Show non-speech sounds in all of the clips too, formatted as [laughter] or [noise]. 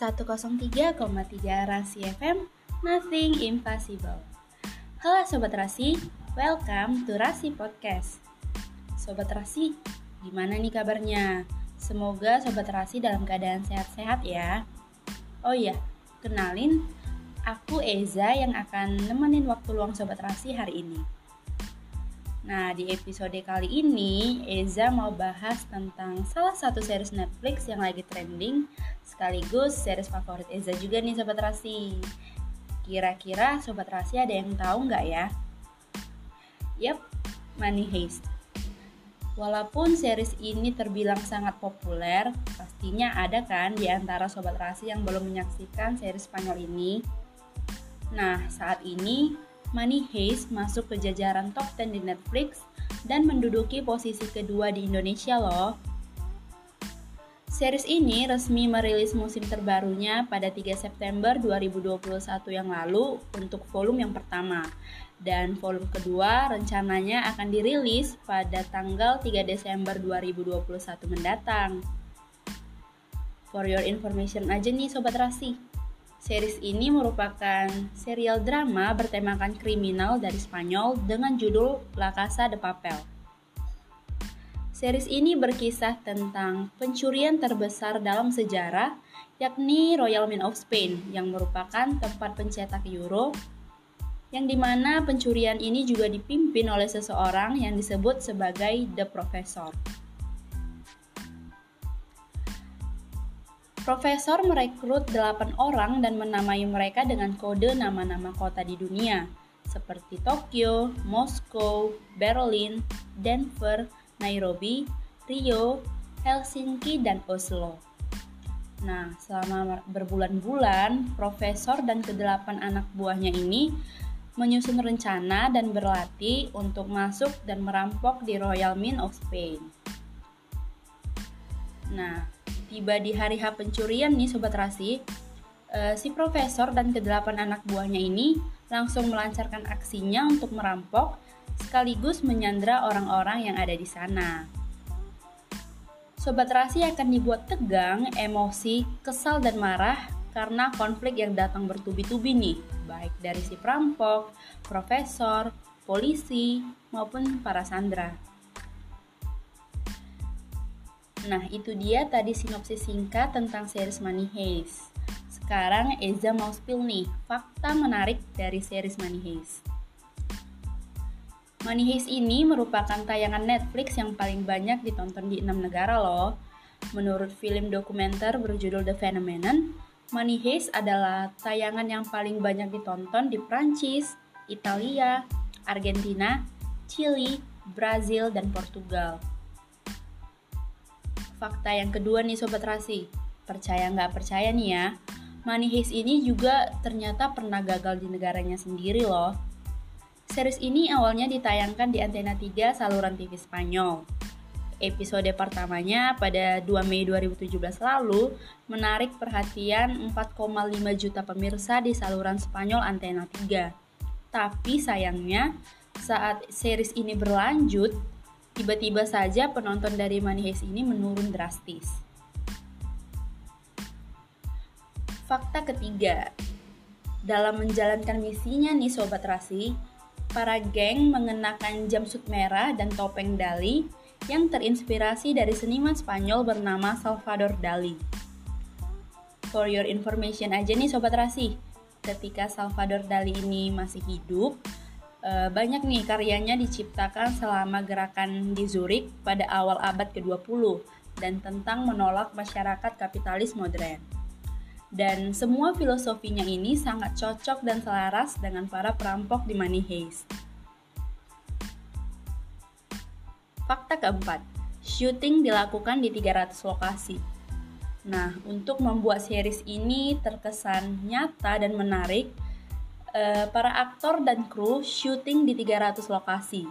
103,3 Rasi FM Nothing Impossible. Halo Sobat Rasi, welcome to Rasi Podcast. Sobat Rasi, gimana nih kabarnya? Semoga Sobat Rasi dalam keadaan sehat-sehat ya. Oh iya, kenalin Aku Eza yang akan nemenin waktu luang Sobat Rasi hari ini Nah, di episode kali ini Eza mau bahas tentang salah satu series Netflix yang lagi trending sekaligus series favorit Eza juga nih Sobat Rasi. Kira-kira Sobat Rasi ada yang tahu nggak ya? Yap, Money Heist. Walaupun series ini terbilang sangat populer, pastinya ada kan di antara Sobat Rasi yang belum menyaksikan series Spanyol ini. Nah, saat ini Money Heist masuk ke jajaran top 10 di Netflix dan menduduki posisi kedua di Indonesia loh. Series ini resmi merilis musim terbarunya pada 3 September 2021 yang lalu untuk volume yang pertama. Dan volume kedua rencananya akan dirilis pada tanggal 3 Desember 2021 mendatang. For your information aja nih Sobat Rasi. Series ini merupakan serial drama bertemakan kriminal dari Spanyol dengan judul La Casa de Papel. Series ini berkisah tentang pencurian terbesar dalam sejarah, yakni Royal Mint of Spain, yang merupakan tempat pencetak euro, yang di mana pencurian ini juga dipimpin oleh seseorang yang disebut sebagai The Professor. Profesor merekrut 8 orang dan menamai mereka dengan kode nama-nama kota di dunia, seperti Tokyo, Moskow, Berlin, Denver, Nairobi, Rio, Helsinki, dan Oslo. Nah, selama berbulan-bulan, profesor dan kedelapan anak buahnya ini menyusun rencana dan berlatih untuk masuk dan merampok di Royal Mint of Spain. Nah, tiba di hari H pencurian nih Sobat Rasi, uh, si profesor dan kedelapan anak buahnya ini langsung melancarkan aksinya untuk merampok sekaligus menyandra orang-orang yang ada di sana. Sobat Rasi akan dibuat tegang, emosi, kesal dan marah karena konflik yang datang bertubi-tubi nih, baik dari si perampok, profesor, polisi, maupun para sandera. Nah, itu dia tadi sinopsis singkat tentang series Money Heist. Sekarang Eza mau spill nih fakta menarik dari series Money Heist. Money Heist ini merupakan tayangan Netflix yang paling banyak ditonton di enam negara loh. Menurut film dokumenter berjudul The Phenomenon, Money Heist adalah tayangan yang paling banyak ditonton di Prancis, Italia, Argentina, Chili, Brazil, dan Portugal. Fakta yang kedua nih Sobat Rasi, percaya nggak percaya nih ya, Money Heist ini juga ternyata pernah gagal di negaranya sendiri loh. Series ini awalnya ditayangkan di Antena 3 saluran TV Spanyol. Episode pertamanya pada 2 Mei 2017 lalu menarik perhatian 4,5 juta pemirsa di saluran Spanyol Antena 3. Tapi sayangnya saat series ini berlanjut, Tiba-tiba saja penonton dari Money Heist ini menurun drastis. Fakta ketiga, dalam menjalankan misinya nih Sobat Rasi, para geng mengenakan jumpsuit merah dan topeng Dali yang terinspirasi dari seniman Spanyol bernama Salvador Dali. For your information aja nih Sobat Rasi, ketika Salvador Dali ini masih hidup, Eh, banyak nih karyanya diciptakan selama gerakan di Zurich pada awal abad ke-20 dan tentang menolak masyarakat kapitalis modern. Dan semua filosofinya ini sangat cocok dan selaras dengan para perampok di Money Heist. Fakta keempat, syuting dilakukan di 300 lokasi. Nah, untuk membuat series ini terkesan nyata dan menarik, uh, para aktor dan kru syuting di 300 lokasi.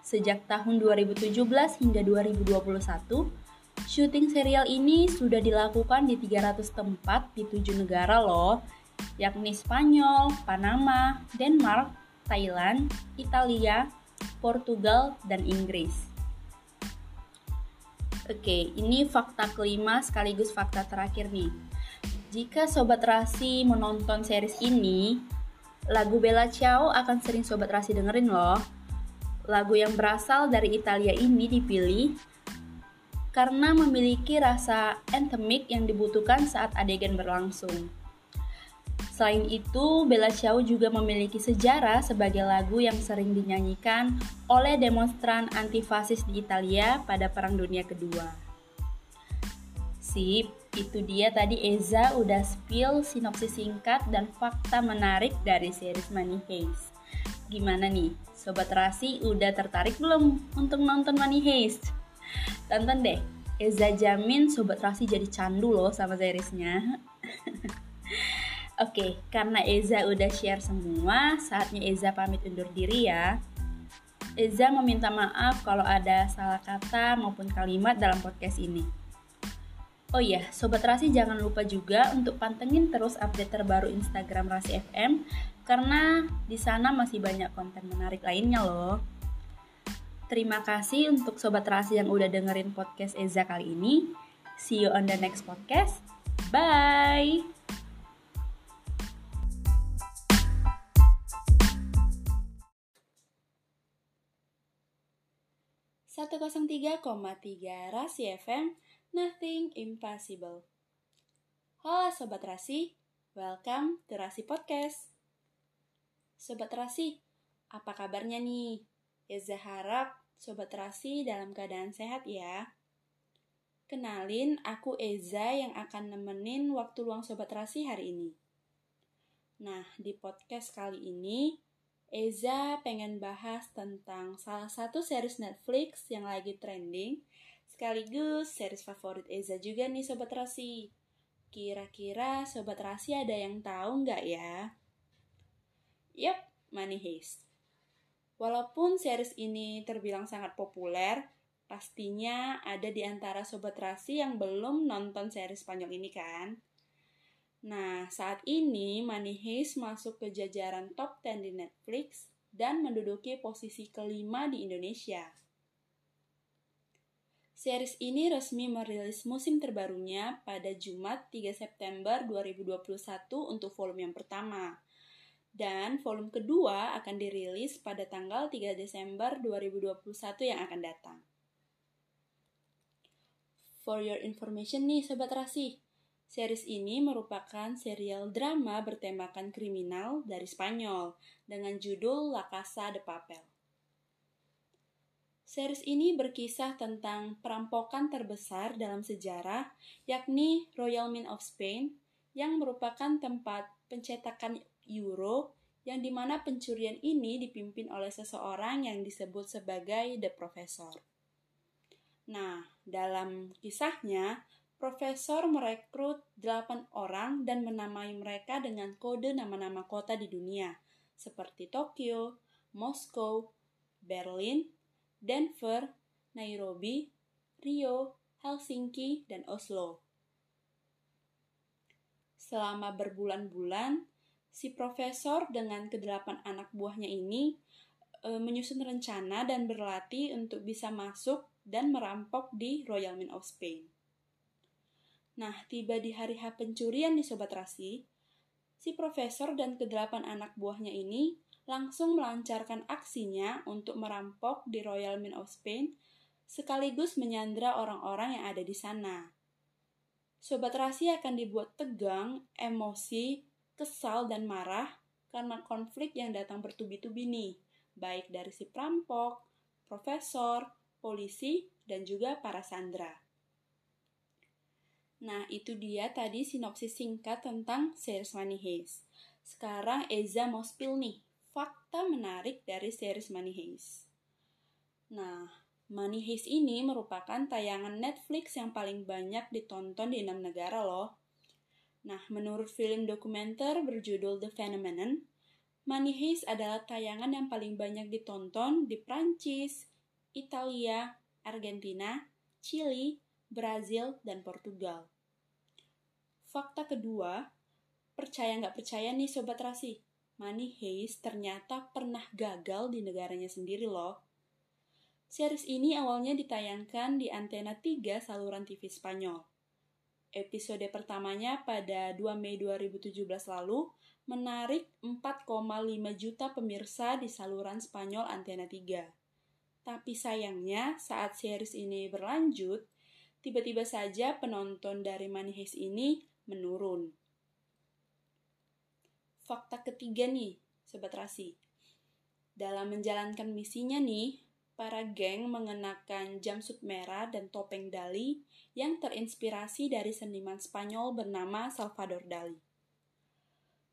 Sejak tahun 2017 hingga 2021, syuting serial ini sudah dilakukan di 300 tempat di tujuh negara loh, yakni Spanyol, Panama, Denmark, Thailand, Italia, Portugal, dan Inggris. Oke, ini fakta kelima sekaligus fakta terakhir nih. Jika Sobat Rasi menonton series ini, lagu Bella Ciao akan sering Sobat Rasi dengerin loh. Lagu yang berasal dari Italia ini dipilih karena memiliki rasa anthemic yang dibutuhkan saat adegan berlangsung. Selain itu, Bella Ciao juga memiliki sejarah sebagai lagu yang sering dinyanyikan oleh demonstran antifasis di Italia pada Perang Dunia Kedua. Sip, itu dia tadi Eza udah spill sinopsis singkat dan fakta menarik dari series Money Heist. Gimana nih, Sobat Rasi udah tertarik belum untuk nonton Money Heist? Tonton deh, Eza jamin Sobat Rasi jadi candu loh sama seriesnya. [laughs] Oke, karena Eza udah share semua, saatnya Eza pamit undur diri ya. Eza meminta maaf kalau ada salah kata maupun kalimat dalam podcast ini. Oh iya, Sobat Rasi jangan lupa juga untuk pantengin terus update terbaru Instagram Rasi FM karena di sana masih banyak konten menarik lainnya loh. Terima kasih untuk Sobat Rasi yang udah dengerin podcast Eza kali ini. See you on the next podcast. Bye! 103,3 Rasi FM, Nothing Impossible. Halo Sobat Rasi, welcome to Rasi Podcast. Sobat Rasi, apa kabarnya nih? Eza harap Sobat Rasi dalam keadaan sehat ya. Kenalin, aku Eza yang akan nemenin waktu luang Sobat Rasi hari ini. Nah, di podcast kali ini, Eza pengen bahas tentang salah satu series Netflix yang lagi trending, sekaligus series favorit Eza juga nih Sobat Rasi. Kira-kira Sobat Rasi ada yang tahu nggak ya? Yup, Money Heist. Walaupun series ini terbilang sangat populer, pastinya ada di antara Sobat Rasi yang belum nonton series Spanyol ini kan? Nah, saat ini Money Heist masuk ke jajaran top 10 di Netflix dan menduduki posisi kelima di Indonesia. Series ini resmi merilis musim terbarunya pada Jumat 3 September 2021 untuk volume yang pertama. Dan volume kedua akan dirilis pada tanggal 3 Desember 2021 yang akan datang. For your information nih Sobat Rasi, Series ini merupakan serial drama bertemakan kriminal dari Spanyol dengan judul La Casa de Papel. Series ini berkisah tentang perampokan terbesar dalam sejarah, yakni Royal Mint of Spain, yang merupakan tempat pencetakan euro yang di mana pencurian ini dipimpin oleh seseorang yang disebut sebagai The Professor. Nah, dalam kisahnya, Profesor merekrut 8 orang dan menamai mereka dengan kode nama-nama kota di dunia, seperti Tokyo, Moskow, Berlin, Denver, Nairobi, Rio, Helsinki, dan Oslo. Selama berbulan-bulan, si profesor dengan kedelapan anak buahnya ini e, menyusun rencana dan berlatih untuk bisa masuk dan merampok di Royal Mint of Spain. Nah, tiba di hari H pencurian di Sobat Rasi, si profesor dan kedelapan anak buahnya ini langsung melancarkan aksinya untuk merampok di Royal Mint of Spain sekaligus menyandra orang-orang yang ada di sana. Sobat Rasi akan dibuat tegang, emosi, kesal, dan marah karena konflik yang datang bertubi-tubi nih, baik dari si perampok, profesor, polisi, dan juga para sandra. Nah, itu dia tadi sinopsis singkat tentang series Money Heist. Sekarang Eza mau spill nih, fakta menarik dari series Money Heist. Nah, Money Heist ini merupakan tayangan Netflix yang paling banyak ditonton di enam negara loh. Nah, menurut film dokumenter berjudul The Phenomenon, Money Heist adalah tayangan yang paling banyak ditonton di Prancis, Italia, Argentina, Chili, Brazil, dan Portugal. Fakta kedua, percaya nggak percaya nih Sobat Rasi, Money Heist ternyata pernah gagal di negaranya sendiri loh. Series ini awalnya ditayangkan di antena 3 saluran TV Spanyol. Episode pertamanya pada 2 Mei 2017 lalu menarik 4,5 juta pemirsa di saluran Spanyol Antena 3. Tapi sayangnya saat series ini berlanjut, tiba-tiba saja penonton dari Money Heist ini menurun. Fakta ketiga nih, Sobat Rasi. Dalam menjalankan misinya nih, para geng mengenakan jumpsuit merah dan topeng Dali yang terinspirasi dari seniman Spanyol bernama Salvador Dali.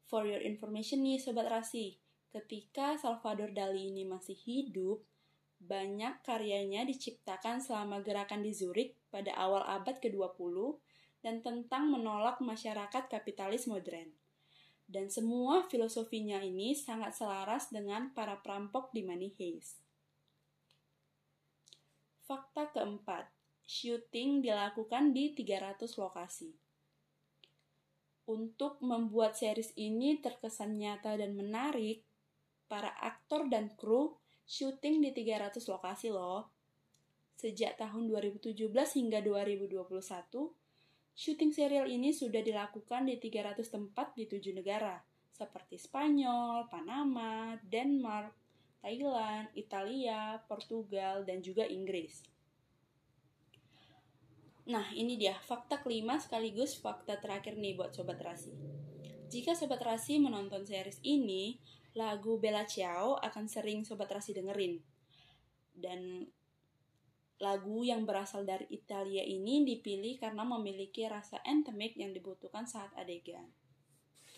For your information nih Sobat Rasi, ketika Salvador Dali ini masih hidup, banyak karyanya diciptakan selama gerakan di Zurich pada awal abad ke-20 dan tentang menolak masyarakat kapitalis modern. Dan semua filosofinya ini sangat selaras dengan para perampok di Money. Fakta keempat, syuting dilakukan di 300 lokasi. Untuk membuat series ini terkesan nyata dan menarik, para aktor dan kru syuting di 300 lokasi loh. Sejak tahun 2017 hingga 2021, syuting serial ini sudah dilakukan di 300 tempat di tujuh negara, seperti Spanyol, Panama, Denmark, Thailand, Italia, Portugal, dan juga Inggris. Nah, ini dia fakta kelima sekaligus fakta terakhir nih buat Sobat Rasi. Jika Sobat Rasi menonton series ini, lagu Bella Ciao akan sering Sobat Rasi dengerin. Dan lagu yang berasal dari Italia ini dipilih karena memiliki rasa endemik yang dibutuhkan saat adegan.